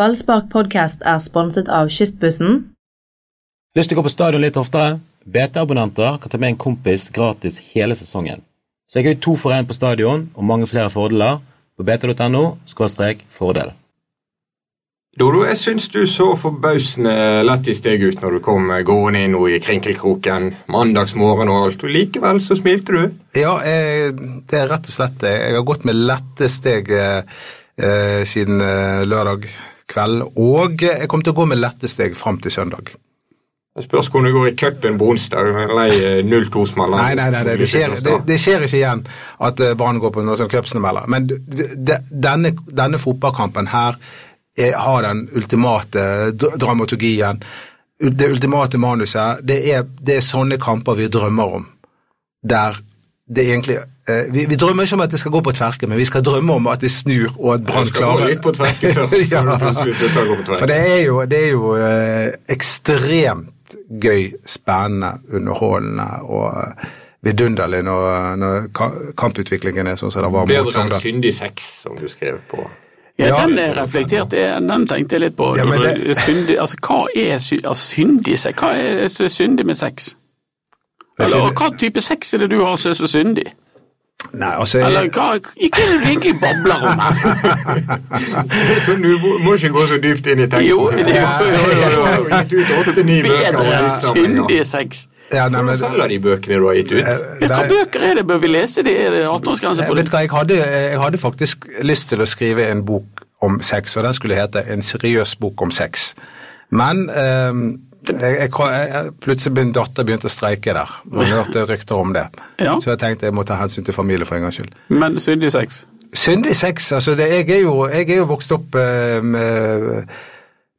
Ballspark podcast er sponset av Kystbussen. Lyst til å gå på stadion litt oftere? BT-abonnenter kan ta med en kompis gratis hele sesongen. Så jeg har jo to for én på stadion og mange flere fordeler på bt.no fordel. Dodo, jeg syns du så forbausende lett i steg ut når du kom gående inn i krinkelkroken mandagsmorgen og alt, og likevel så smilte du. Ja, jeg, det er rett og slett det. Jeg har gått med lette steg eh, eh siden eh, lørdag kveld, og jeg kommer til å gå med lette steg fram til søndag. Det spørs hvordan det går i cupen på onsdag. Lei 0-2-smeller. Nei, nei, nei, det, skjer, det, det, skjer, ikke igjen at Brann går på noen sånn cupsmeller. Men denne, denne fotballkampen her er, har den ultimate dramaturgien, det ultimate manuset. Det er, det er sånne kamper vi drømmer om. Der det egentlig eh, vi, vi, drømmer ikke om at det skal gå på tverke, men vi skal drømme om at det snur og at Brann klarer Det litt på tverke først. ja. på For det er jo, det er jo eh, ekstremt gøy, spennende, underholdende og eh, vidunderlig når, når kamputviklingen er sånn som det var mot Sogndal. Bedre enn syndig sex, som du skrev på ja, den er reflektert, den tenkte jeg litt på. Ja, det... syndig, altså, hva er altså, syndig sex? Hva er syndig med sex? Eller hva type sex er det du har som er så syndig? Nei, altså Eller hva, ikke er det du egentlig babler om så du må ikke gå så dypt inn i teksten. Jo, det, jo, jo, Bedre syndig sex. Ja, nei, men, selger de bøkene du har gitt ut? Eh, Hvilke bøker er det? Bør vi lese de? Er det 18-årsgrense på det? Vet du hva, jeg hadde, jeg hadde, faktisk lyst til å skrive en bok om sex, og den skulle hete En seriøs bok om sex. Men um, jeg, jeg, plutselig min datter begynte å streike der. jeg hørte rykter om det. Ja. Så jeg tenkte jeg må ta hensyn til familie for en gangs skyld. Men syndig sex? Syndig sex, altså det, jeg, er jo, jeg, er jo, vokst opp eh, med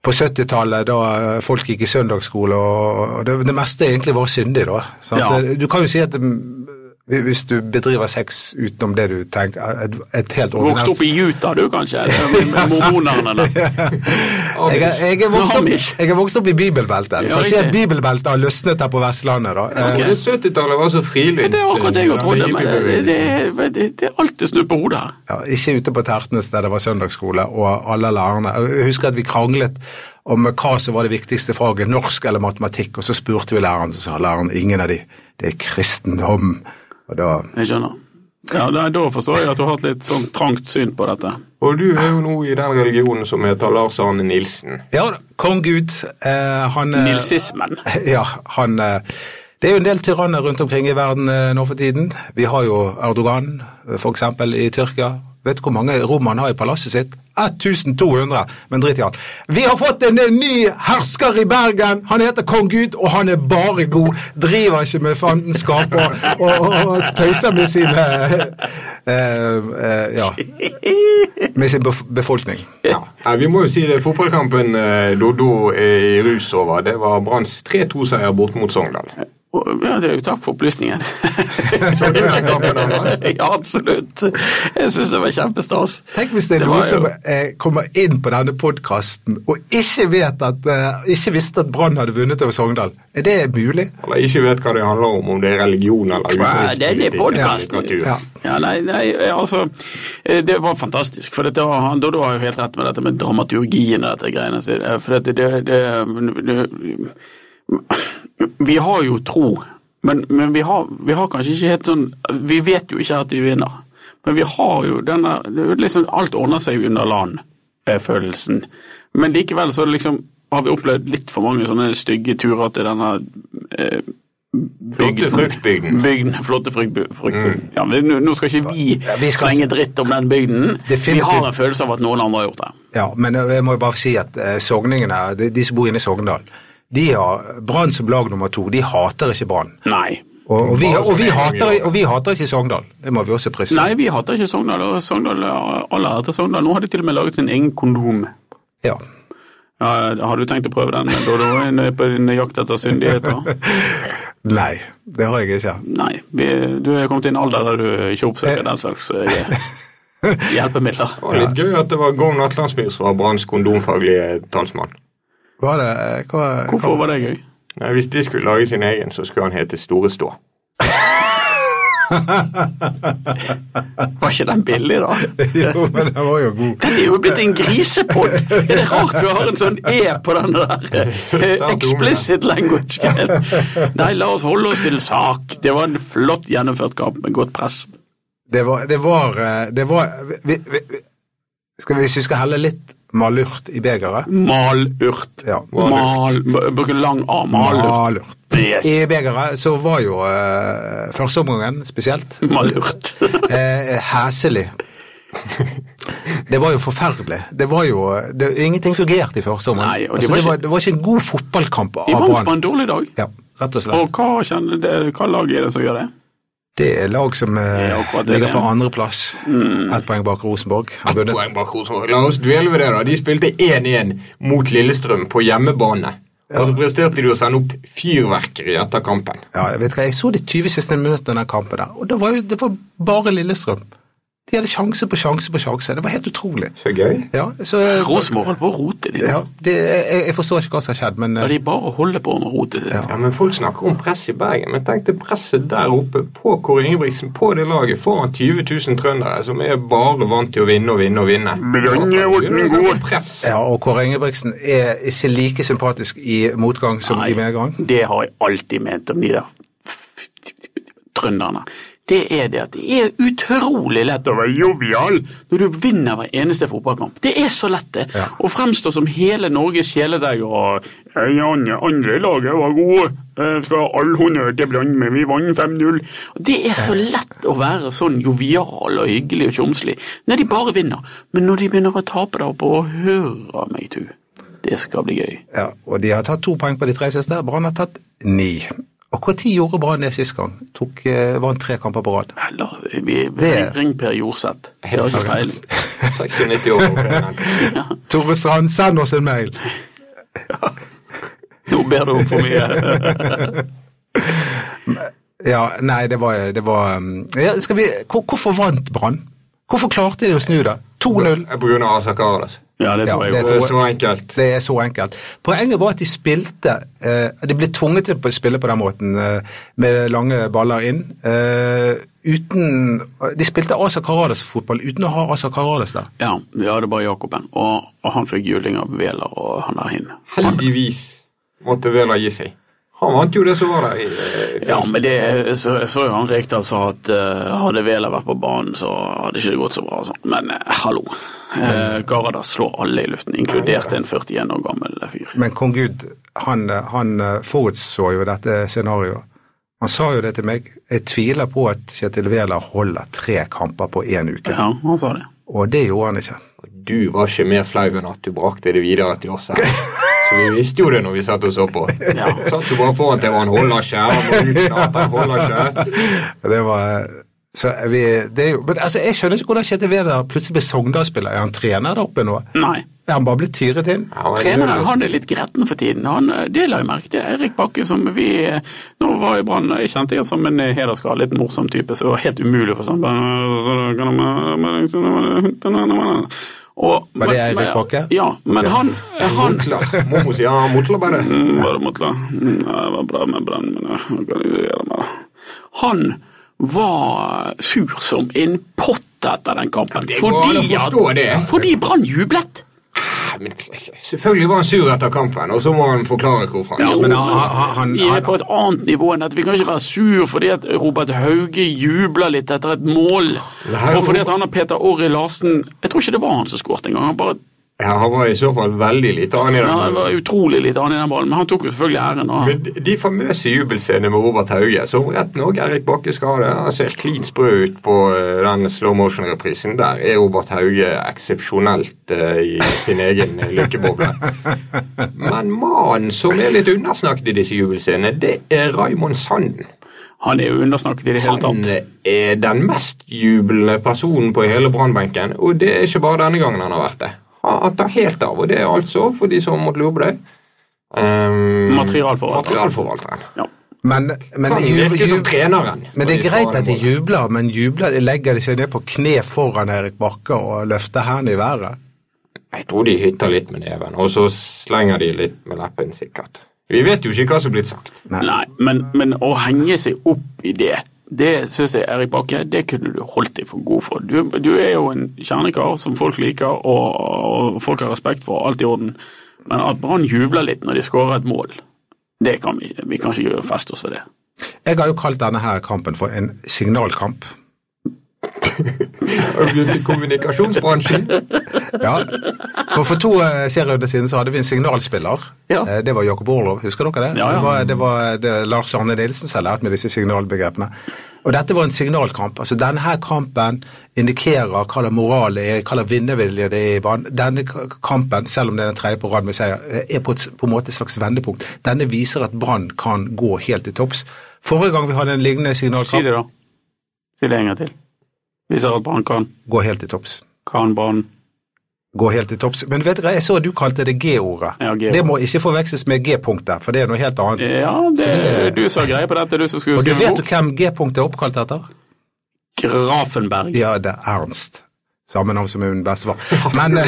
på 70-tallet, da folk gikk i søndagsskole, og det, det meste egentlig var syndig, da. Ja. du kan jo si at hvis du bedriver sex utenom det du tenker Et, et helt ordinært Vokst opp i Utah, du, kanskje? Mormonerne, da. jeg, jeg, er vokst opp, jeg er vokst opp i bibelbeltet. Du kan si at bibelbeltet har løsnet her på Vestlandet, da. Okay. 70-tallet var så frilynt. Det er akkurat det jeg trodde, men det, det, det, det er alltid snudd på hodet her. Ja, ikke ute på Tertnes der det var søndagsskole, og alle lærerne Jeg husker at vi kranglet om hva som var det viktigste faget, norsk eller matematikk, og så spurte vi læreren, så sa læreren ingen av de. Det er kristendom. Og da Jeg skjønner. Ja, da, da forstår jeg at du har hatt litt sånn trangt syn på dette. Og du er jo nå i den religionen som heter Lars Arne Nilsen. Ja, kong Gud. Eh, han eh, Nilsismen. Ja, han eh, Det er jo en del tyranner rundt omkring i verden eh, nå for tiden. Vi har jo Erdogan, f.eks. i Tyrkia. Vet du hvor mange rom han har i palasset sitt? 1200, men drit i alt. Vi har fått en ny hersker i Bergen! Han heter kong Gud, og han er bare god. Driver ikke med fandenskap og, og, og, tøyser med sin uh, uh, Ja. Med sin befolkning. Ja. ja. Vi må jo si det. Fotballkampen Doddo er i rus over. Det var Branns 3-2-seier bort mot Sogndal. Ja, det er jo takk for opplysningen. ja, absolutt. Jeg syns det var kjempestas. Tenk hvis det er noen som eh, kommer inn på denne podkasten og ikke vet at, uh, ikke visste at Brann hadde vunnet over Sogndal. Er det mulig? Eller ikke vet hva det handler om, om det er religion eller utenrikspolitikk. Podkasten. Ja. ja, nei, nei, altså eh, Det var fantastisk. For dette var, Dodo har jo helt rett med dette med dramaturgien og dette greiene. For dette, det, det, det vi har jo tro, men, men vi, har, vi, har, kanskje ikke helt sånn Vi vet jo ikke at vi vinner. Men vi har jo denne liksom, Alt ordner seg under land-følelsen. Men likevel så liksom har vi opplevd litt for mange sånne stygge turer til denne eh, Flotte fruktbygden. Bygden, flotte fruktbygden. Mm. Ja, nå skal ikke vi, ja, vi skal slenge dritt om den bygden. Definitivt. Vi har en følelse av at noen andre har gjort det. Ja, men jeg må jo bare si at eh, sogningene, de, de som bor inne i Sogndal de har Brann som lag nummer to. De hater ikke Brann. Nei. Og, og, vi, og, vi hater, og, vi, hater, ikke Sogndal. Det må vi også presisere. Nei, vi hater ikke Sogndal. og Sogndal, Alle hater Sogndal. Nå har de til og med laget sin egen kondom. Ja. ja har du tenkt å prøve den da du er på din jakt etter syndigheter? Nei, det har jeg ikke. Nei, vi, Du er kommet i en alder der du ikke oppsøker den slags eh, hjelpemidler. Det var litt gøy at det var Gorm Atlandsby som var Branns kondomfaglige talsmann. Hva det, hva, Hvorfor var det gøy? Nei, Hvis de skulle lage sin egen, så skulle han hete Store Stå. Var ikke den billig, da? jo, men den var jo god. Dette er jo blitt en grisepod! Er det rart vi har en sånn E på den der eh, explicit language? Nei, la oss holde oss til sak. Det var en flott gjennomført kamp med godt press. Det var, det var, eh, det var vi, vi, skal Hvis vi skal helle litt malurt i begeret Malurt. ja. Mal, bruker lang A. Malurt. Malurt. Yes. I begeret så var jo uh, førsteomgangen spesielt Malurt. uh, heselig. Det var jo forferdelig. Det var jo det, Ingenting fungerte i første omgang. Altså, var det, ikke- det var ikke en god fotballkamp De av vant på en dårlig dag. Ja, rett og slett. Og hva, kjenner det, hva lag er det som gjør det? Det er lag som eh, Ja, det, ligger. Mm. på andreplass. Ett poeng bak Rosenborg. Et Ett poeng bak Rosenborg. La oss dvele ved det. da. De spilte 1-1 mot Lillestrøm på hjemmebane. Og så presterte de å sende opp fyrverkeri etter kampen. Ja, jeg vet hva, jeg så de 20 siste minuttene av den kampen der, og det var, det var bare Lillestrøm. De hadde sjanse på sjanse på sjanse. Det var helt utrolig. Så gøy. Ja, så, Rosenborg holdt på å rote, de. ja, det, jeg, jeg forstår ikke hva som har skjedd, men Ja, eh, de bare holder på med rotet sitt. Ja. Ja, men Folk snakker om press i Bergen, men tenk det presset der oppe på Kåre Ingebrigtsen, på det laget, foran 20 000 trøndere som er bare vant til å vinne og vinne og vinne. God. Press. ja, og Kåre Ingebrigtsen er ikke like sympatisk i motgang som i medgang. Det har jeg alltid ment om de der trønderne. Det er det at det er utrolig lett å være jovial når du vinner hver eneste fotballkamp. Det er så lett, det. Ja. Å fremstå som hele Norges kjæledegg og «Hei, andre, andre laget var gode, Eh, skal all honnør til Brann, men vi vant 5-0. Det er så lett å være sånn jovial og hyggelig og tjomslig når de bare vinner. Men når de begynner å tape da på høre meg tu, det skal bli gøy. Ja, og de har tatt to poeng på de tre siste. Brann har tatt ni. Og når gjorde Brann det sist gang? Tok, eh, vant tre kamper på rad. Eller, vi, Det- ring Per Jorseth. Jeg har ikke peiling. 96 år. Kåre. Tore Strand, send oss en mail! Nå ber du om for mye. Ja, nei, det var, det var um, ja, skal vi, hvor, Hvorfor vant Brann? Hvorfor klarte de å snu det? 2-0. På grunn av Asa Karadas. Ja, det Ja, tror jeg det. Det er så enkelt. Det er så enkelt. Poenget var at de spilte eh, De ble tvunget til å spille på den måten, eh, med lange baller inn. Eh, uten De spilte Asa Karadas-fotball uten å ha Asa Karadas der. Ja, ja, det var Jakoben. Og, og han fikk juling av Wæler og han der inne. Heldigvis måtte Wæler gi seg. Han vant jo det som var der. i... eh, Ja, men det så, så jo han Rekdal sa at uh, hadde Vela vært på banen, så hadde ikke det gått så bra. og sånn. Men uh, hallo. Uh, Karadas slår alle i luften, inkludert en 41 år gammel fyr. Men kong Gud, han, han forutså jo dette scenarioet. Han sa jo det til meg. Jeg tviler på at Kjetil Wæler holder tre kamper på én uke. Ja, han sa det. Og det gjorde han ikke. Du var ikke mer flau enn at du brakte det videre til oss her. Så vi visste jo det når vi satt og så på. Ja. Satt jo bare foran til han holder ikke, han må ut han holder ikke. Det var så vi, det er jo, men altså, Jeg skjønner ikke hvordan Kjetil Wæler plutselig ble Sogndal-spiller. Er han trener der oppe nå? Nei. Er han bare blitt tyret inn? Ja, Treneren han er litt gretten for tiden. Han, eh, det la jeg merke til. Eirik Bakke, som vi eh, Nå var i Brann, jeg kjente igjen som en hederskar, litt morsom type, så det var helt umulig for sånn og, Var det Eirik men- Bakke? Ja, men han, han Motla. Han motler bare. Mm, Var Motla? Mm, ja, Det var bra med Brann, men hva kan jeg gjøre med det? Han var sur som en pott etter den kampen. Det går an å forstå det. fordi Brann jublet. Men selvfølgelig var han sur etter kampen, og så må han forklare hvorfor. Ja, men han, han, han, Vi er på et annet nivå enn at vi kan ikke være sur fordi at Robert Hauge jubler litt etter et mål. Nei, Og fordi at han har Peter Orri Larsen Jeg tror ikke det var han som skåret engang. Han bare Ja, han var i så fall veldig lite annen i ja, han den. var utrolig litt annet i den ballen, men han tok jo selvfølgelig æren. Og, Men de famøse jubelscenene med Robert Hauge, som rett nok Erik Bakke skade, han ser klin sprø ut på eh, den slow motion-reprisen. Der er Robert Hauge eksepsjonelt uh, i sin egen lykkeboble. Men mannen som er litt undersnakket i disse jubelscenene, det er Raymond Sanden. han er jo undersnakket i det hele tatt. Han er den mest jublende personen på hele brannbenken, og det er ikke bare denne gangen han har vært det. Han tatt helt av, og det er altså, for de som måtte lure på det um, Materialforvalteren. Materialforvalteren. Ja. men, men, Kan ju- virke som treneren. men det er greit at de jubler, men jubler, legger de seg ned på kne foran Erik Bakke og løfter hendene i været? Jeg tror de hytter litt med neven, og så slenger de litt med leppen, sikkert. Vi vet jo ikke hva som er blitt sagt. Nei, men, men å henge seg opp i det Det syns jeg, Erik Bakke, det kunne du holdt deg for god for. Du, du er jo en kjernekar som folk liker, og, og folk har respekt for, alt i orden. Men at Brann jubler litt når de skårer et mål, det kan vi, vi kan ikke gjøre fest oss ved det. Jeg har jo kalt denne her kampen for en signalkamp. Har du begynt i kommunikasjonsbransjen? Ja, for For to eh, serierunder siden så hadde vi en signalspiller. Ja. Eh, Det var Jakob Orlov, husker dere det? Ja, ja. Det var, det var det Lars Arne Nilsen som har lært meg disse signalbegrepene. Og dette var en signalkamp. altså Denne her kampen indikerer hva slags moral det er, hva slags vinnervilje det er i banen. Denne kampen, selv om det er den tredje på rad med seier, eh, er på, et, på en måte et slags vendepunkt. Denne viser at Brann kan gå helt til topps. Forrige gang vi hadde en lignende signalkamp Si det, da. Si det en gang til. Vi ser at Brann kan. gå helt til topps. Kan Brann. Gå helt til topps. Men vet dere, jeg så du kalte det G-ordet. Ja, det må ikke forveksles med G-punktet, for det er noe helt annet. Ja, det er du har greie på dette, du som skulle Og du vet jo hvem G-punktet er oppkalt etter? Grafenberg. Ja, det er Ernst. Samme navn som min bestefar. Men,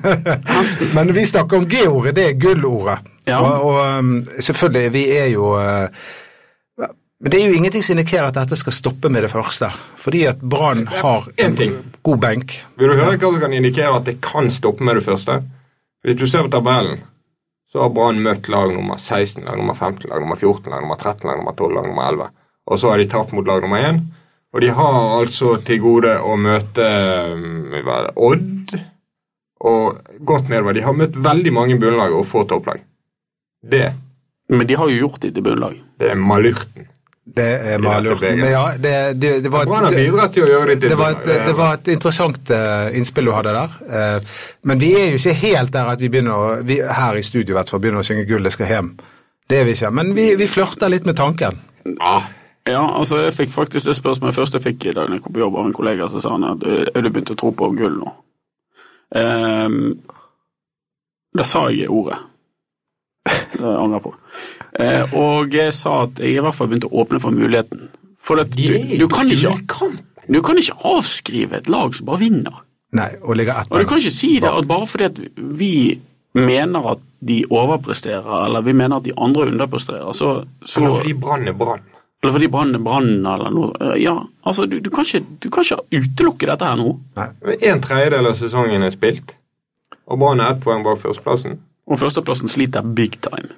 men vi snakker om G-ordet, det er gullordet. Ja. Og, og um, selvfølgelig, vi er jo eh, Men det er jo ingenting som indikerer at dette skal stoppe med det første. Fordi at Brann har En ting. god benk. Vil du høre hva som kan indikere at det kan stoppe med det første? Hvis du ser på tabellen, så har Brann møtt lag nummer 16, lag nummer 15, lag nummer 14, lag nummer 13, lag nummer 12, lag nummer 11. Og så har de tapt mot lag nummer 1. Og de har altså til gode å møte um, Odd og godt nedover. De har møtt veldig mange bunnlag og få topplag. Det, Men de har jo gjort det til bunnlag. det er malurten. Det er malurt. Men ja, det, det, det var gjøre det det var, et, det var et interessant eh, innspill du hadde der. Eh, men vi er jo ikke helt der at vi begynner å, vi, her i studio hvert fall, begynner å synge 'Gullet skal hjem'. Det er vi ikke. Men vi, vi flørter litt med tanken. Ja, Ja, altså jeg fikk faktisk det spørsmålet først jeg fikk i dag jeg kom på jobb av en kollega, så sa han at "Øh, er du begynt å tro på gull nå? Um, da sa jeg ordet. Det angrer jeg på. Eh, og jeg sa at jeg i hvert fall begynte å åpne for muligheten. For at du, du, kan ikke, du kan ikke avskrive et lag som bare vinner. Nei, og ligger Og du kan ikke si det at bare fordi at vi mener at de overpresterer, eller vi mener at de andre underpresterer, så, så Eller fordi Brann er Brann. Eller fordi Brann er Brann, eller noe. Eh, Ja, altså, du, du, kan ikke, du kan ikke utelukke dette her nå. En tredjedel av sesongen er spilt, og Brann er ett poeng bak førsteplassen. Og førsteplassen sliter big time.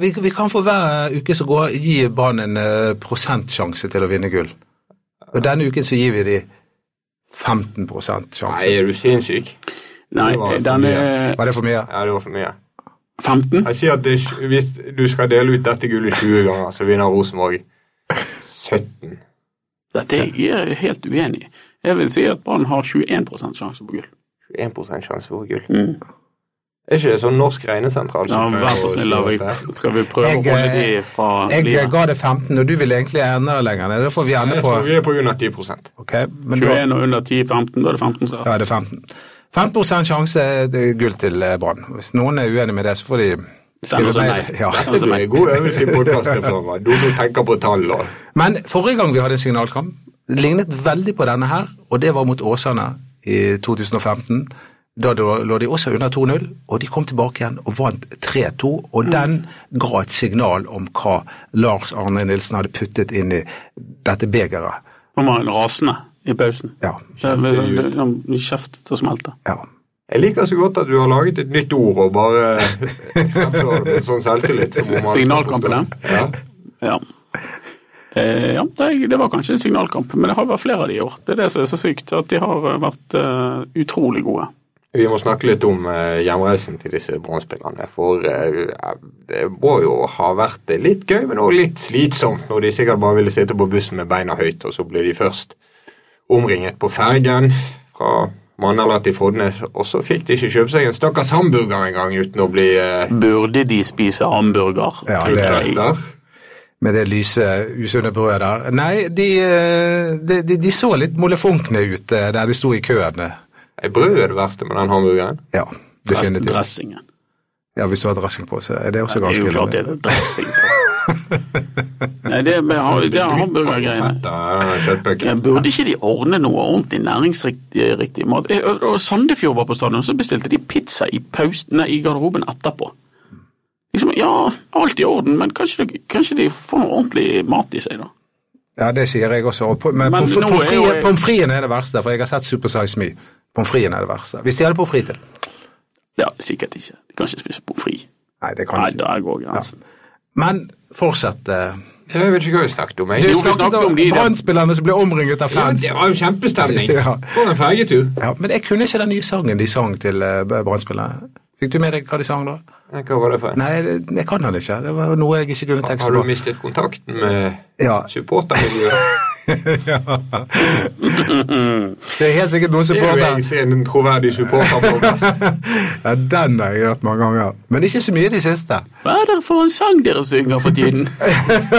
Vi, vi kan for hver uke som går, gi Brann en eh, prosentsjanse til å vinne gull. Og denne uken så gir vi de 15 sjanse. Nei, er du sinnssyk? Nei, Det var for den er Var det for mye? Ja, det var for mye. 15. Jeg sier at det, hvis du skal dele ut dette gullet 20 ganger, så vinner Rosenborg 17. Dette er jeg helt uenig i. Jeg vil si at Brann har 21% sjanse på gull. 21 sjanse på gull. Mm. Er ikke det sånn norsk regnesentral Ja, som vær så snill, vi- Skal vi prøve Jeg, å holde eh, de fra Jeg livet? ga det 15, og du vil egentlig enda lenger ned. Det får vi ende Jeg på. tror vi er på under 10% Ok, men 21 og under 10, 15, da er det 15 som Ja, det er 15. 15 sjanse det er gull til eh, Brann. Hvis noen er uenig med det, så får de en mail. mail. Ja. Det blir en god øvelse i podkastreformer. Du må tenke på tall og Men forrige gang vi hadde en signalkamp, lignet veldig på denne her, og det var mot Åsane i 2015. Da lå lå de også under 2-0, og de kom tilbake igjen og vant 3-2. Og den ga et signal om hva Lars Arne Nilsen hadde puttet inn i dette begeret. Han var rasende i pausen. Ja. Liksom- det er sånn Kjeft til å smelte. ja. Jeg liker så godt at du har laget et nytt ord og bare med sånn selvtillit. Signalkampene? Ja. Ja. Eh, ja, det, det var kanskje en signalkamp, men det har vært flere av de i år. Det er det som er så sykt, at de har eh, vært uh, utrolig gode. Vi må snakke litt om uh, hjemreisen til disse Brann-spillerne. For eh, det må jo ha vært litt gøy, men også litt slitsomt når de sikkert bare ville sitte på bussen med beina høyt, og så ble de først omringet på fergen fra Mandala til Fodnes, og så fikk de ikke kjøpe seg en stakkars hamburger engang uten å bli Burde de spise hamburger? Ja, det-. Med det lyse, usunne brødet der. Nei, de, eh, de, de, de så litt molefonkne ut eh, der de sto i køen. Er brød det verste med den hamburgeren? Ja, definitivt. Dressingen. Ja, Hvis du har dressing på, så er det også ganske. Det er jo klart det er dressing på. Nei, det er, det er hamburgergreiene. Ja, burde ikke de ordne noe ordentlig næringsriktig riktig mat? Og Sandefjord var på stadion, så bestilte de pizza i, pausen, nei, i garderoben etterpå. Liksom, ja, alt i orden, men kanskje, de- kanskje de får noe ordentlig mat i seg, da? Ja, det sier jeg også. Men Men pommes fritesen er fritesen er det verste, for jeg har sett Super Size Me. Pommes fritesen er det verste. Hvis de hadde pommes frites til. Ja, sikkert ikke. De kan ikke spise pommes frites. Nei, det kan Nei, ikke. der går grensen. Men fortsett. eh. Jeg vet ikke hva vi snakket om. Du Jeg. vi snakket om om de Brann-spillerne som ble omringet av Ja, fans. det var jo kjempestemning. Ja. For en fergetur. Ja, men jeg kunne ikke den nye sangen de sang til uh, Brann-spillerne. Fikk du med deg hva de sang da? Hva var det for? Nei, jeg kan den ikke. Det var noe jeg ikke kunne Har du mistet kontakten med Ja. supportermiljøet? Det er helt sikkert noen Det er jo egentlig en troverdig supporter. Ja, den har jeg hørt mange ganger. Men ikke så mye i det siste. Hva er det for en sang dere synger for tiden?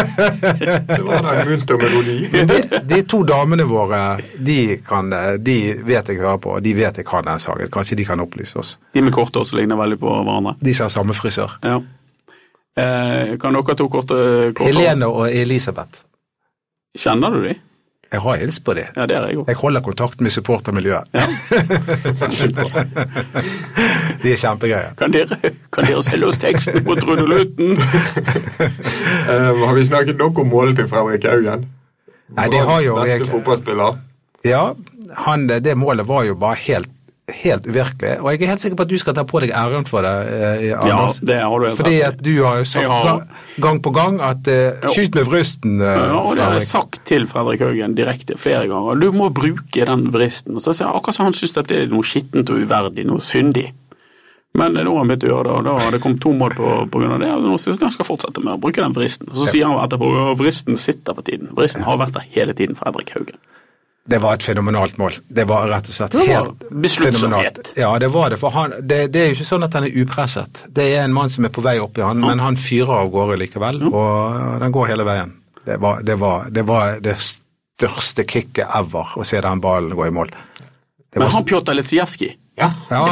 Det var da en munter melodi. De, de to damene våre, de, kan, de vet jeg hører på, og de vet jeg kan den sangen. Kanskje de kan opplyse oss. De med korte hår som ligner veldig på hverandre. De som har samme frisør. Ja. Eh, kan dere to korte, korte Helene og Elisabeth. Kjenner du de? Jeg har hilst på de. Ja, det er jeg òg. Jeg holder kontakt med supportermiljøet. Ja. de er kjempegreie. Kan dere, kan dere selge oss teksten på trudelutten? Eh, har vi snakket nok om målet til Fredrik Haugen? Nei, det har jo Beste fotballspiller. Ja, han, det målet var jo bare helt, helt uvirkelig. Og jeg er helt sikker på at du skal ta på deg æren for det. eh, Ja, det har du helt Fordi at du har jo sagt har- gang- på gang at eh, skyt med vristen. eh, Ja, og det har jeg sagt til Fredrik Haugen direkte flere ganger. Du må bruke den vristen. Og så sier jeg akkurat som han syns det er noe skittent og uverdig, noe syndig. Men nå har han begynt å gjøre det, og da har det kommet to mål på, på grunn av det. og nå synes jeg han skal fortsette med å bruke den vristen. Og så sier han etterpå at vristen sitter på tiden. Vristen har vært der hele tiden, Fredrik Haugen. Det var et fenomenalt mål. Det var rett og slett var helt fenomenalt. Ja, det var det. For han, det, det er jo ikke sånn at han er upresset. Det er en mann som er på vei opp i han, men han fyrer av gårde likevel, og den går hele veien. Det var det, var, det, var det største kicket ever å se den ballen gå i mål. Det Men var, han Pjotr Litsijevskij, Ja, Ja.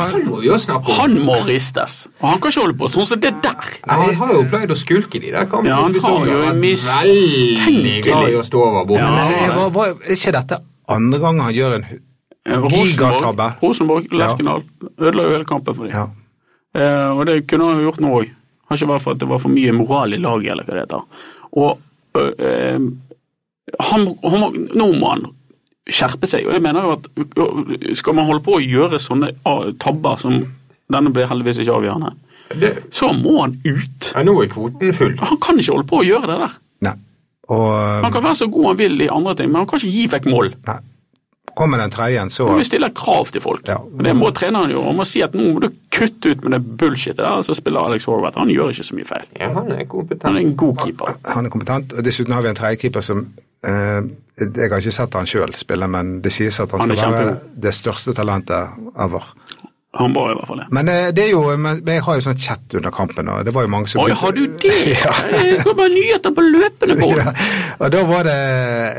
han må ristes. Og han kan ikke holde på sånn som det der. Ja, han har jo pleid å skulke de der kampene. Ja, han har jo mistenkelig en Veldig glad i å stå over bordet. Ja. men eh, var, var ikke dette andre gang han gjør en Gigatabbe. Rosenborg, Rosenborg Ja. Lerkendal, ødela jo hele kampen for dem. ja. Eh, og det kunne han jo gjort nå òg. Har ikke vært for at det var for mye moral i laget, eller hva det heter. Og øh, eh, han, han, nå må han skjerpe seg. Og jeg mener jo at skal man holde på å gjøre sånne ah, tabber som denne ble heldigvis ikke avgjørende, Det, så må han ut. ja, nå er kvoten full. Han kan ikke holde på å gjøre det der. Nei. Og Han kan være så god han vil i andre ting, men han kan ikke gi vekk mål. nei. kommer den tredje, så Men Vi stiller krav til folk. Ja. Og Det må treneren gjøre. Han må si at nå må du kutte ut med det bullshitet der, så spiller Alex Horvath. Han gjør ikke så mye feil. Ja, han er Han er en god keeper. Han er kompetent. og Dessuten har vi en tredjekeeper som eh, Jeg har ikke sett han sjøl spille, men det sies at han, Han skal være det største talentet ever. Han var i hvert fall det. Men eh, det er jo men Jeg har jo sånn chat under kampen, og det var jo mange som Oi, har du det? Det kommer nyheter på løpende bånd. Ja, og Da var det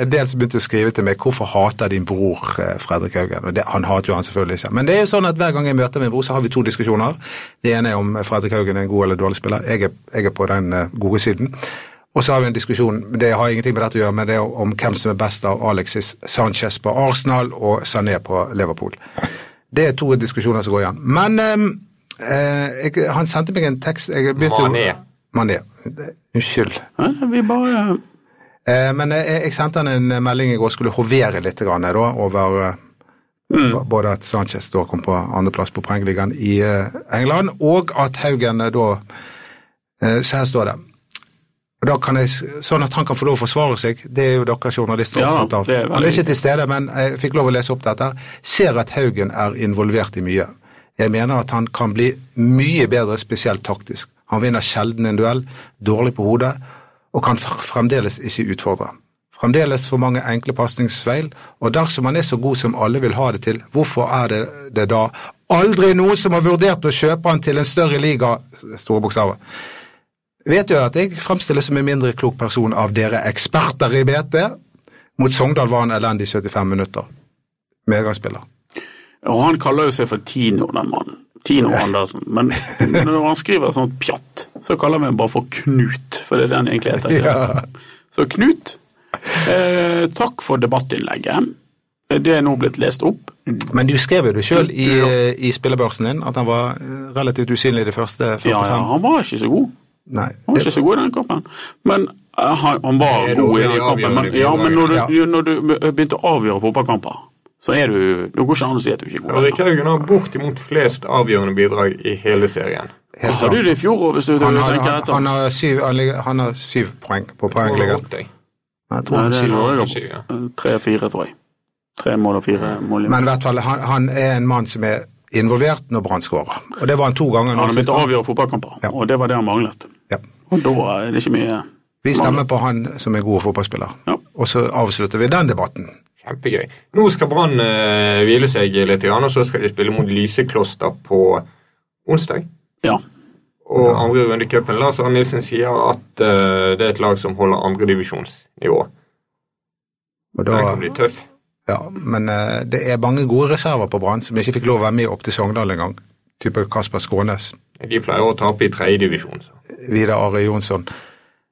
en del som begynte å skrive til meg 'Hvorfor hater din bror eh, Fredrik Haugen?' Og det, Han hater jo han selvfølgelig ikke. Men det er jo sånn at hver gang jeg møter min bror, så har vi to diskusjoner. Det ene er om Fredrik Haugen er en god eller dårlig spiller. Jeg er, jeg er på den eh, gode siden. Og så har vi en diskusjon, det har ingenting med dette å gjøre, men det er om hvem som er best av Alexis Sanchez på Arsenal og Sané på Liverpool. Det er to diskusjoner som går igjen. Men eh, eh, jeg, han sendte meg en tekst jeg begynte Mané. Mané. Unnskyld. Vi bare Eh, men jeg, jeg sendte han en melding i går, skulle hovere litt grann, da, over eh, b- både at Sanchez da kom på andreplass på poengligaen i eh, England, og at Haugen eh, da eh, Så her står det. Og da kan jeg, Sånn at han kan få lov å forsvare seg, det er jo dere journalister Ja, opptatt av. Han er ikke til stede, men jeg fikk lov å lese opp dette. Ser at Haugen er involvert i mye. Jeg mener at han kan bli mye bedre, spesielt taktisk. Han vinner sjelden en duell, dårlig på hodet, og kan fremdeles ikke utfordre. Fremdeles for mange enkle pasningsfeil, og dersom han er så god som alle vil ha det til, hvorfor er det det da aldri noen som har vurdert å kjøpe han til en større liga, store bokstaver. Vet jo at jeg fremstilles som en mindre klok person av dere eksperter i BT. Mot Sogndal var han elendig i 75 minutter. Medgangsspiller. Og han kaller jo seg for Tino, den mannen. Tino Andersen. Men når han skriver sånn pjatt, så kaller vi ham bare for Knut, for det er det han egentlig heter. Ja. Så Knut, eh, takk for debattinnlegget. Det er nå blitt lest opp. Men du skrev jo det sjøl i, i spillebørsen din, at han var eh, relativt usynlig de første 45. Ja, ja, han var ikke så god. Nei. Han var ikke så god i denne kampen. Men Han, han var Det god i den kampen, men, ja, men når, du, når du begynte å avgjøre fotballkamper, så er du Det går ikke an å si at du ikke er god. Haugen har bortimot flest avgjørende bidrag i hele serien. Helt Hadde du det i fjor òg, hvis du Han, har, han, han, har syv, han, har syv poeng på poengligaen. Over 80. Jeg tror Nei, han det har Syv, Tre-fire, tror jeg. Tre mål og fire mål. Men i hvert fall, han, han er en mann som er involvert når Brann skårer. Og det var han to ganger. Han har begynt å avgjøre fotballkamper, Ja. og det var det han manglet. Og da er det ikke mye Vi stemmer på han som er god fotballspiller. Ja. Og så avslutter vi den debatten. Kjempegøy. Nå skal Brann uh, hvile seg litt, igjen, og så skal de spille mot Lysekloster på onsdag. Ja. Og andre runde i cupen. Lars Arne Nilsen sier at uh, det er et lag som holder andredivisjonsnivå. Og Den da, kan bli tøff. ja, men uh, det er mange gode reserver på Brann som ikke fikk lov å være med opp til Sogndal engang. Type Kasper Skånes, De pleier å tape i tredjedivisjon. Vidar Are Jonsson.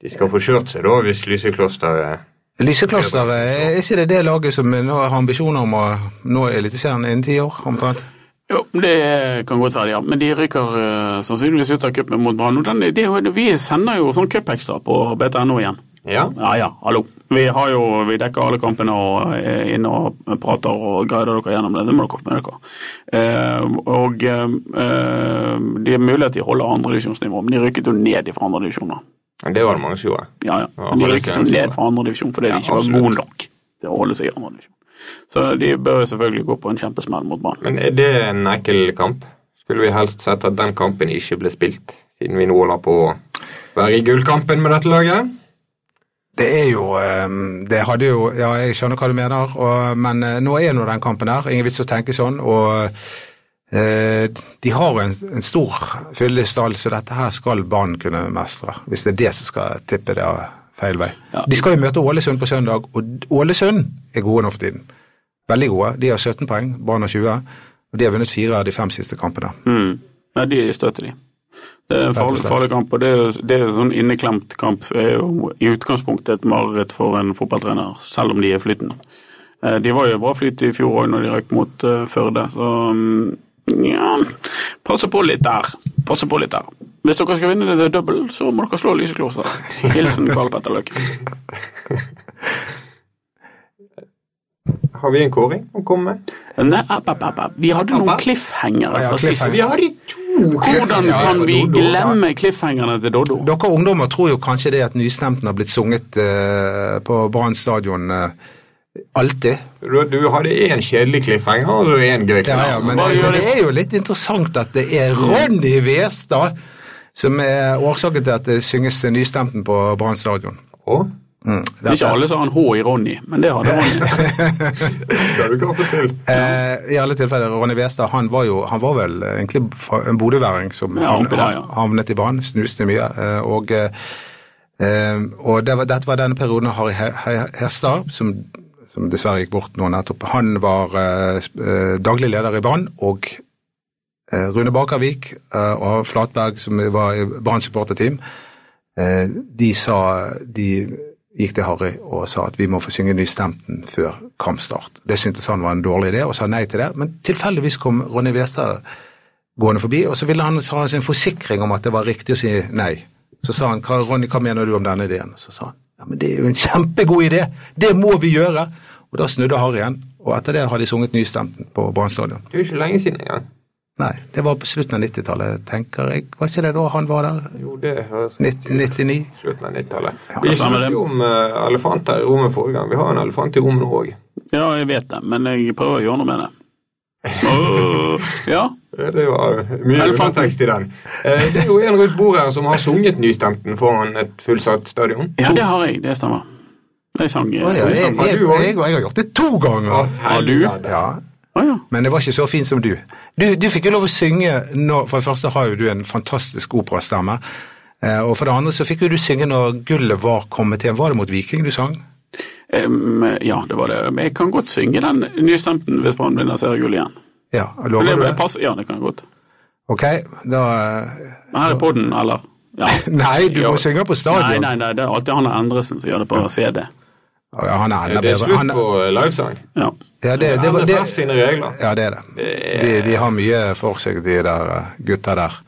De skal få kjørt seg da hvis Lysekloster eh, Lysekloster, er ikke det det laget som nå har ambisjoner om å nå Eliteserien innen ti år, omtrent? Jo, det kan godt være, ja. Men de ryker uh, sannsynligvis ut av cupen mot Brann. Vi sender jo sånn cupekstra på BTNO igjen. Ja. Ja ja, hallo. Vi har jo, vi dekker alle kampene og er inne og prater og guider dere gjennom det. Det må dere komme med dere. Eh, og eh, det er mulig at de holder andredivisjonsnivå, men de rykket jo ned fra andredivisjon Men det var det mange som gjorde. Ja, ja. Ja, Men de rykket jo ned fra andredivisjon fordi Ja, de ikke var gode nok til å holde seg i andredivisjon. Så de bør jo selvfølgelig gå på en kjempesmell mot Brann. Men er det en ekkel kamp? Skulle vi helst sett at den kampen ikke ble spilt, siden vi nå holder på å være i gullkampen med dette laget? Det er jo eh, Det hadde jo Ja, jeg skjønner hva du mener, og, men eh, nå er nå den kampen der. Ingen vits å tenke sånn. og eh, de har en, en stor fyldig stall, så dette her skal Brann kunne mestre. Hvis det er det som skal tippe det feil vei. Ja. De skal jo møte Ålesund på søndag, og Ålesund er gode nå for tiden. Veldig gode. De har 17 poeng, Brann har 20, og de har vunnet fire av de fem siste kampene. Mm. Ja, de støtter de. Det er en farlig, farlig kamp, og det er jo det er jo sånn inneklemt kamp. Det er jo i utgangspunktet et mareritt for en fotballtrener, selv om de er flytende. Eh, De var jo bra flyt i fjor òg når de røk mot eh, Førde, så nja ja Passe på litt der. Passe på litt der. Hvis dere skal vinne det double, så må dere slå Lysekloster. Hilsen Karl Petter Løkke. Har vi en kåring å komme med? Nei, app, app, app. Vi hadde noen cliffhangere Ja, fra sist. cliffhanger. Vi har de to! Hvordan kan vi glemme cliffhangerne til Doddo? Dere ungdommer tror jo kanskje det at nystemten har blitt sunget uh, på Brann stadion Uh, alltid. Du, du hadde én kjedelig cliffhanger og én gøy Ja, ja, men, men det? er jo litt interessant at det er Ronny Westad som er årsaken til at det synges nystemten på Brann stadion. Mm. Det er ikke alle som har en H i Ronny, men det hadde Ronny. skal du klappe til? Eh, I alle tilfeller, Ronny Westad han var jo han var vel egentlig en bodøværing som Ja, han, der, ja. havnet i banen, snuste mye. eh, og eh, og det var, dette var denne perioden Harry He- He- Hestad, som, som dessverre gikk bort nå nettopp. Han var daglig leder i Brann, og eh, Rune Bakervik og Flatberg, som var i Brann supporterteam, eh, de sa de gikk til Harry og sa at vi må få synge nystemten før kampstart. Det syntes han var en dårlig idé, og sa nei til det. Men tilfeldigvis kom Ronny Westad gående forbi, og så ville han ha sin forsikring om at det var riktig å si nei. Så sa han Ronny, hva mener du om denne ideen? Så sa han ja, men det er jo en kjempegod idé, det må vi gjøre. Og da snudde Harry igjen, og etter det har de sunget nystemten på Brann stadion. Det er jo ikke lenge siden engang. Nei, det var på slutten av 90-tallet, tenker jeg. Var ikke det da han var der? Jo, det høres 1999? slutten av 90-tallet. Ja, Vi snakket jo om eh, elefanter i rommet forrige gang. Vi har en elefant i rommet nå òg. Ja, jeg vet det, men jeg prøver å gjøre noe med det. Oh, ja, Det var mye undertekst i den. Eh, Det er jo en rundt bordet her som har sunget nystemten foran et fullsatt stadion. ja det har jeg, det stemmer. Jeg sang Å ja, jeg, jeg, Har jeg, jeg, har gjort det to ganger. Har du? Ja, ja. Men det var ikke så fint som du. Du, du fikk jo lov å synge når, For det første har jo du en fantastisk operastemme. Eh, og for det andre så fikk jo du synge når gullet var kommet hjem. Var det mot Viking du sang? Um, ja, det var det. Men jeg kan godt synge den nystemten hvis Brann vinner seriegull igjen. Ja, lover det, du det passer, ja, det kan jeg godt. Ok, da Men her er podden, eller? Ja. Nei, du Jo. må synge på stadion. nei, nei, nei, det er alltid han Endresen som gjør det på CD. Ja, han er enda Det er bedre. slutt Han, på livesang. Ja. Ja, det, det, var- NFF det, sine regler. ja, det er det. De, de har mye for seg, de der eh, gutta der.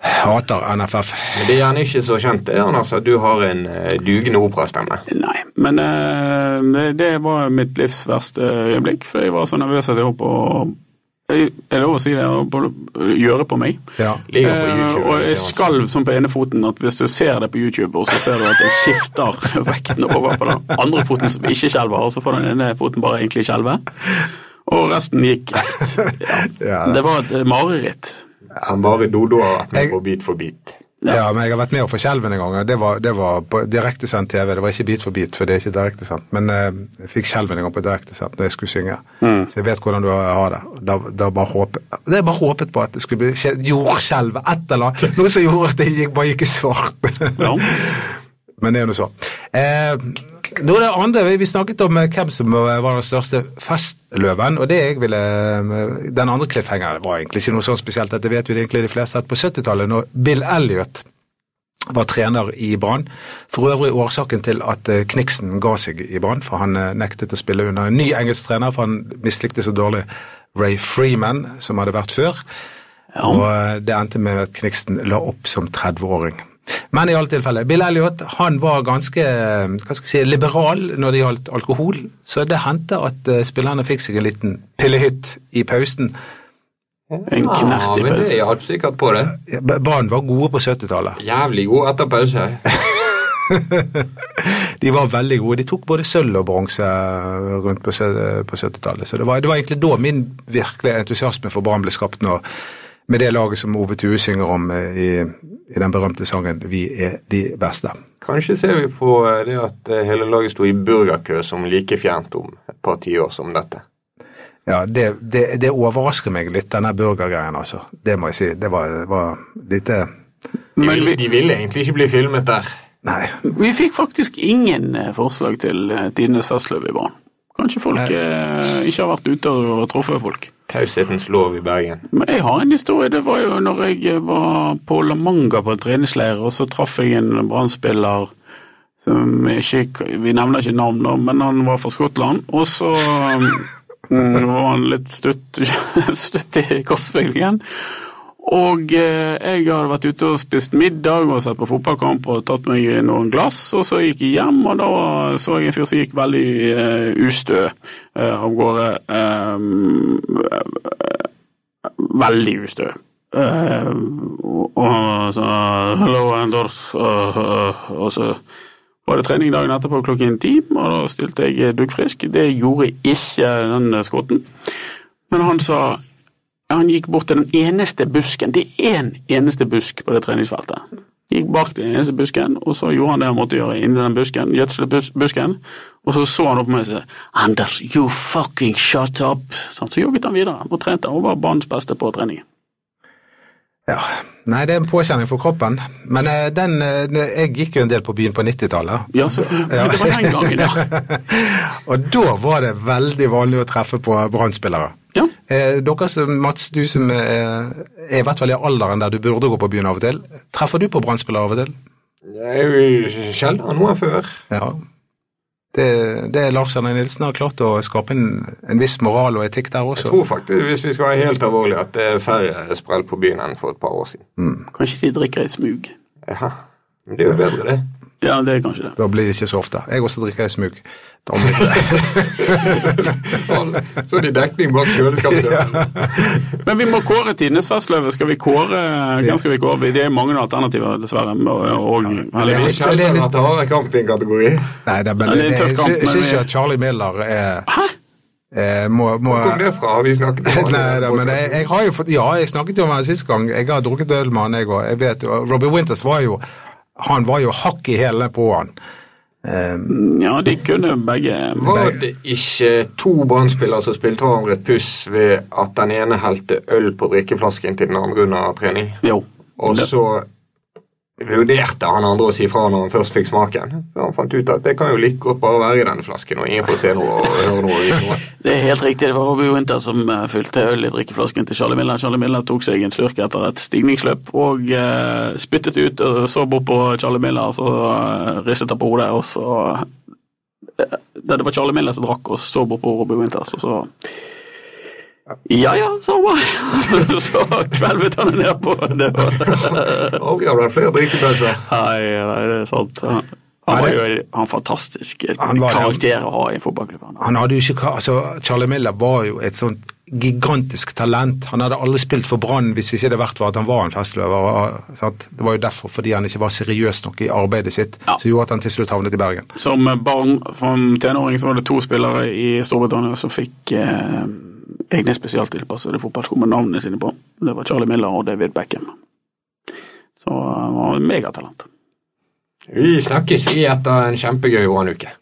hater NFF. Men det er gjerne ikke så kjent det, Anders, at du har en eh, dugende operastemme. Nei, men eh, det, det var mitt livs verste øyeblikk, for jeg var så nervøs at jeg holdt på Er det lov å si det? Gjøre på meg. Ja. På Eh, YouTube. og jeg skalv sånn på ene foten at hvis du ser det på YouTube, og så ser du at jeg skifter vekten over på den andre foten som ikke skjelver, og så får den ene foten bare egentlig skjelve. Og resten gikk greit. Ja, Det var et mareritt. Han Mari Dodo har vært med på Bit for bit. Ja, men jeg har vært med å få skjelven en gang. Det var, det var på direktesendt TV. Det var ikke Bit for bit, for det er ikke direktesendt. Men eh, jeg fikk skjelven en gang på direktesendt når jeg skulle synge. Så jeg vet hvordan du har det. Da, da bare håpet, det er bare håpet på at det skulle bli skje- jordskjelv, et eller annet. Noe som gjorde at det gikk, bare gikk i svart. Ja. Men det er jo så. Eh, nå er det andre, vi- snakket om eh, hvem som var den største festløven. og det jeg ville, eh, Den andre cliffhangeren var egentlig ikke noe sånn spesielt. Dette vet jo egentlig de fleste. at På 70-tallet, når Bill Elliot var trener i Brann. For øvrig årsaken til at eh, Kniksen ga seg i Brann, for han eh, nektet å spille under en ny engelsk trener, for han mislikte så dårlig Ray Freeman, som hadde vært før. Og eh, det endte med at Kniksen la opp som 30-åring. Men i alle tilfeller, Bill Elliot han var ganske hva skal jeg si, liberal når det gjaldt alkohol, så det hendte at eh, spillerne fikk seg en liten pillehytt i pausen. En Ja, knert i men det pausen. hjalp sikkert på det. Brann var gode på 70-tallet. Jævlig gode etter pause. De var veldig gode. De tok både sølv og bronse rundt på på 70-tallet. Så det var, det var egentlig da min virkelige entusiasme for Brann ble skapt, når, med det laget som Ove Tue synger om eh, i, i den berømte sangen 'Vi er de beste'. Kanskje ser vi på eh, det at eh, hele laget sto i burgerkø som like fjernt om et par tiår som dette. Ja, det, det, det overrasker meg litt, denne burgergreien, altså. Det må jeg si. Det var, var lite De ville, de ville egentlig ikke bli filmet der. Nei. vi fikk faktisk ingen forslag til tidenes festløp i Brann. Kanskje folk eh, ikke har vært ute og truffet folk. Taushetens lov i Bergen. Men jeg har en historie. Det var jo når jeg var på La Manga på en treningsleir, og så traff jeg en brannspiller som ikke Vi nevner ikke navn nå, men han var fra Skottland. Og så mm, var han litt stutt, stutt i kroppsbyggingen. Og eh, jeg hadde vært ute og spist middag og sett på fotballkamp og tatt meg noen glass, og så gikk jeg hjem, og da så jeg en fyr som gikk veldig eh, ustø eh, av gårde. veldig ustø. Og han så Hello, Anders. og så var det trening dagen etterpå klokken ti, og da stilte jeg duggfrisk. Det gjorde ikke den skotten. Men han sa han gikk bort til den eneste busken. Det er én eneste busk på det treningsfeltet. Gikk bak den eneste busken, og så gjorde han det han måtte gjøre inni den busken, gjødselbusken, busken, og så så han opp på meg og sa Anders, you fucking shut up. Så, jogget han videre og trente og var banens beste på trening. Ja. Nei, det er en påkjenning for kroppen. Men eh, den eh, Jeg gikk jo en del på byen på 90-tallet. Ja, så, det var den gangen, ja. Og da var det veldig vanlig å treffe på Brann-spillere. Ja. Eh, dere som, Mats, du som eh, er i hvert fall i alderen der du burde gå på byen av og til. Treffer du på Brann-spillere av og til? Er jo sjelden noe før. Ja. Det, det Lars Arne Nilsen har klart å skape en, en viss moral og etikk der også. Jeg tror faktisk, hvis vi skal være helt alvorlige, at det er færre sprell på byen enn for et par år siden. Kanskje de drikker i smug. Jaha. Men det er jo bedre, det. Ja, det er kanskje det. Da blir det ikke så ofte. Jeg også drikker i smug. Da blir det. Så er det dekning bak kjøleskapet. Men vi må kåre tidenes festløve. Skal vi kåre Hvem skal vi kåre? Det er mange alternativer, dessverre. Og, og Det er litt at det har en kategori. Nei, det, men, Ja, det er en det, kamp, jeg syns ikke at Charlie Miller er Hæ? eh, må, må Hvor kom det fra? Vi snakket om Nei da, men jeg, jeg har jo fått Ja, jeg snakket jo om han sist gang. Jeg har drukket øl med han, jeg òg. Robbie Winters var jo Han var jo hakk i hælene på han. Ja, de kunne begge Var det ikke to brannspillere som spilte hverandre et puss ved at den ene helte øl på drikkeflasken til den andre under trening? Jo. Og Det- så vurderte han andre å si fra når han først fikk smaken. Så han fant ut at det kan jo like godt bare være i denne flasken, og ingen får se noe og høre noe. og noe. Det er helt riktig, det var Robbie Winter som eh, fylte øl i drikkeflasken til Charlie Miller. Charlie Miller tok seg en slurk etter et stigningsløp og uh, spyttet ut og så bort på Charlie Miller, så uh, ristet han på hodet, og så uh, Det det var Charlie Miller som drakk og så bort på Robbie Winters, og så Ja ja, sa han bare. Så kvelvet han ned på det. Aldri har det vært flere drikkepølser. Nei, nei, det er sant. Han var jo en fantastisk karakter å ha i en fotballklubb. han. Hadde jo ikke, altså, Charlie Miller var jo et sånt gigantisk talent. Han hadde aldri spilt for Brann hvis ikke det hadde vært for at han var en festløver. Det var jo derfor, fordi han ikke var seriøs nok i arbeidet sitt, Ja. som gjorde at han til slutt havnet i Bergen. Som barn, som tenåring, så var det to spillere i Storbritannia som fikk eh, egne spesialtilpassede fotballsko med navnene sine på. Det var Charlie Miller og David Beckham. Så han var et megatalent. Vi snakkes vi etter en kjempegøy Brann-uke.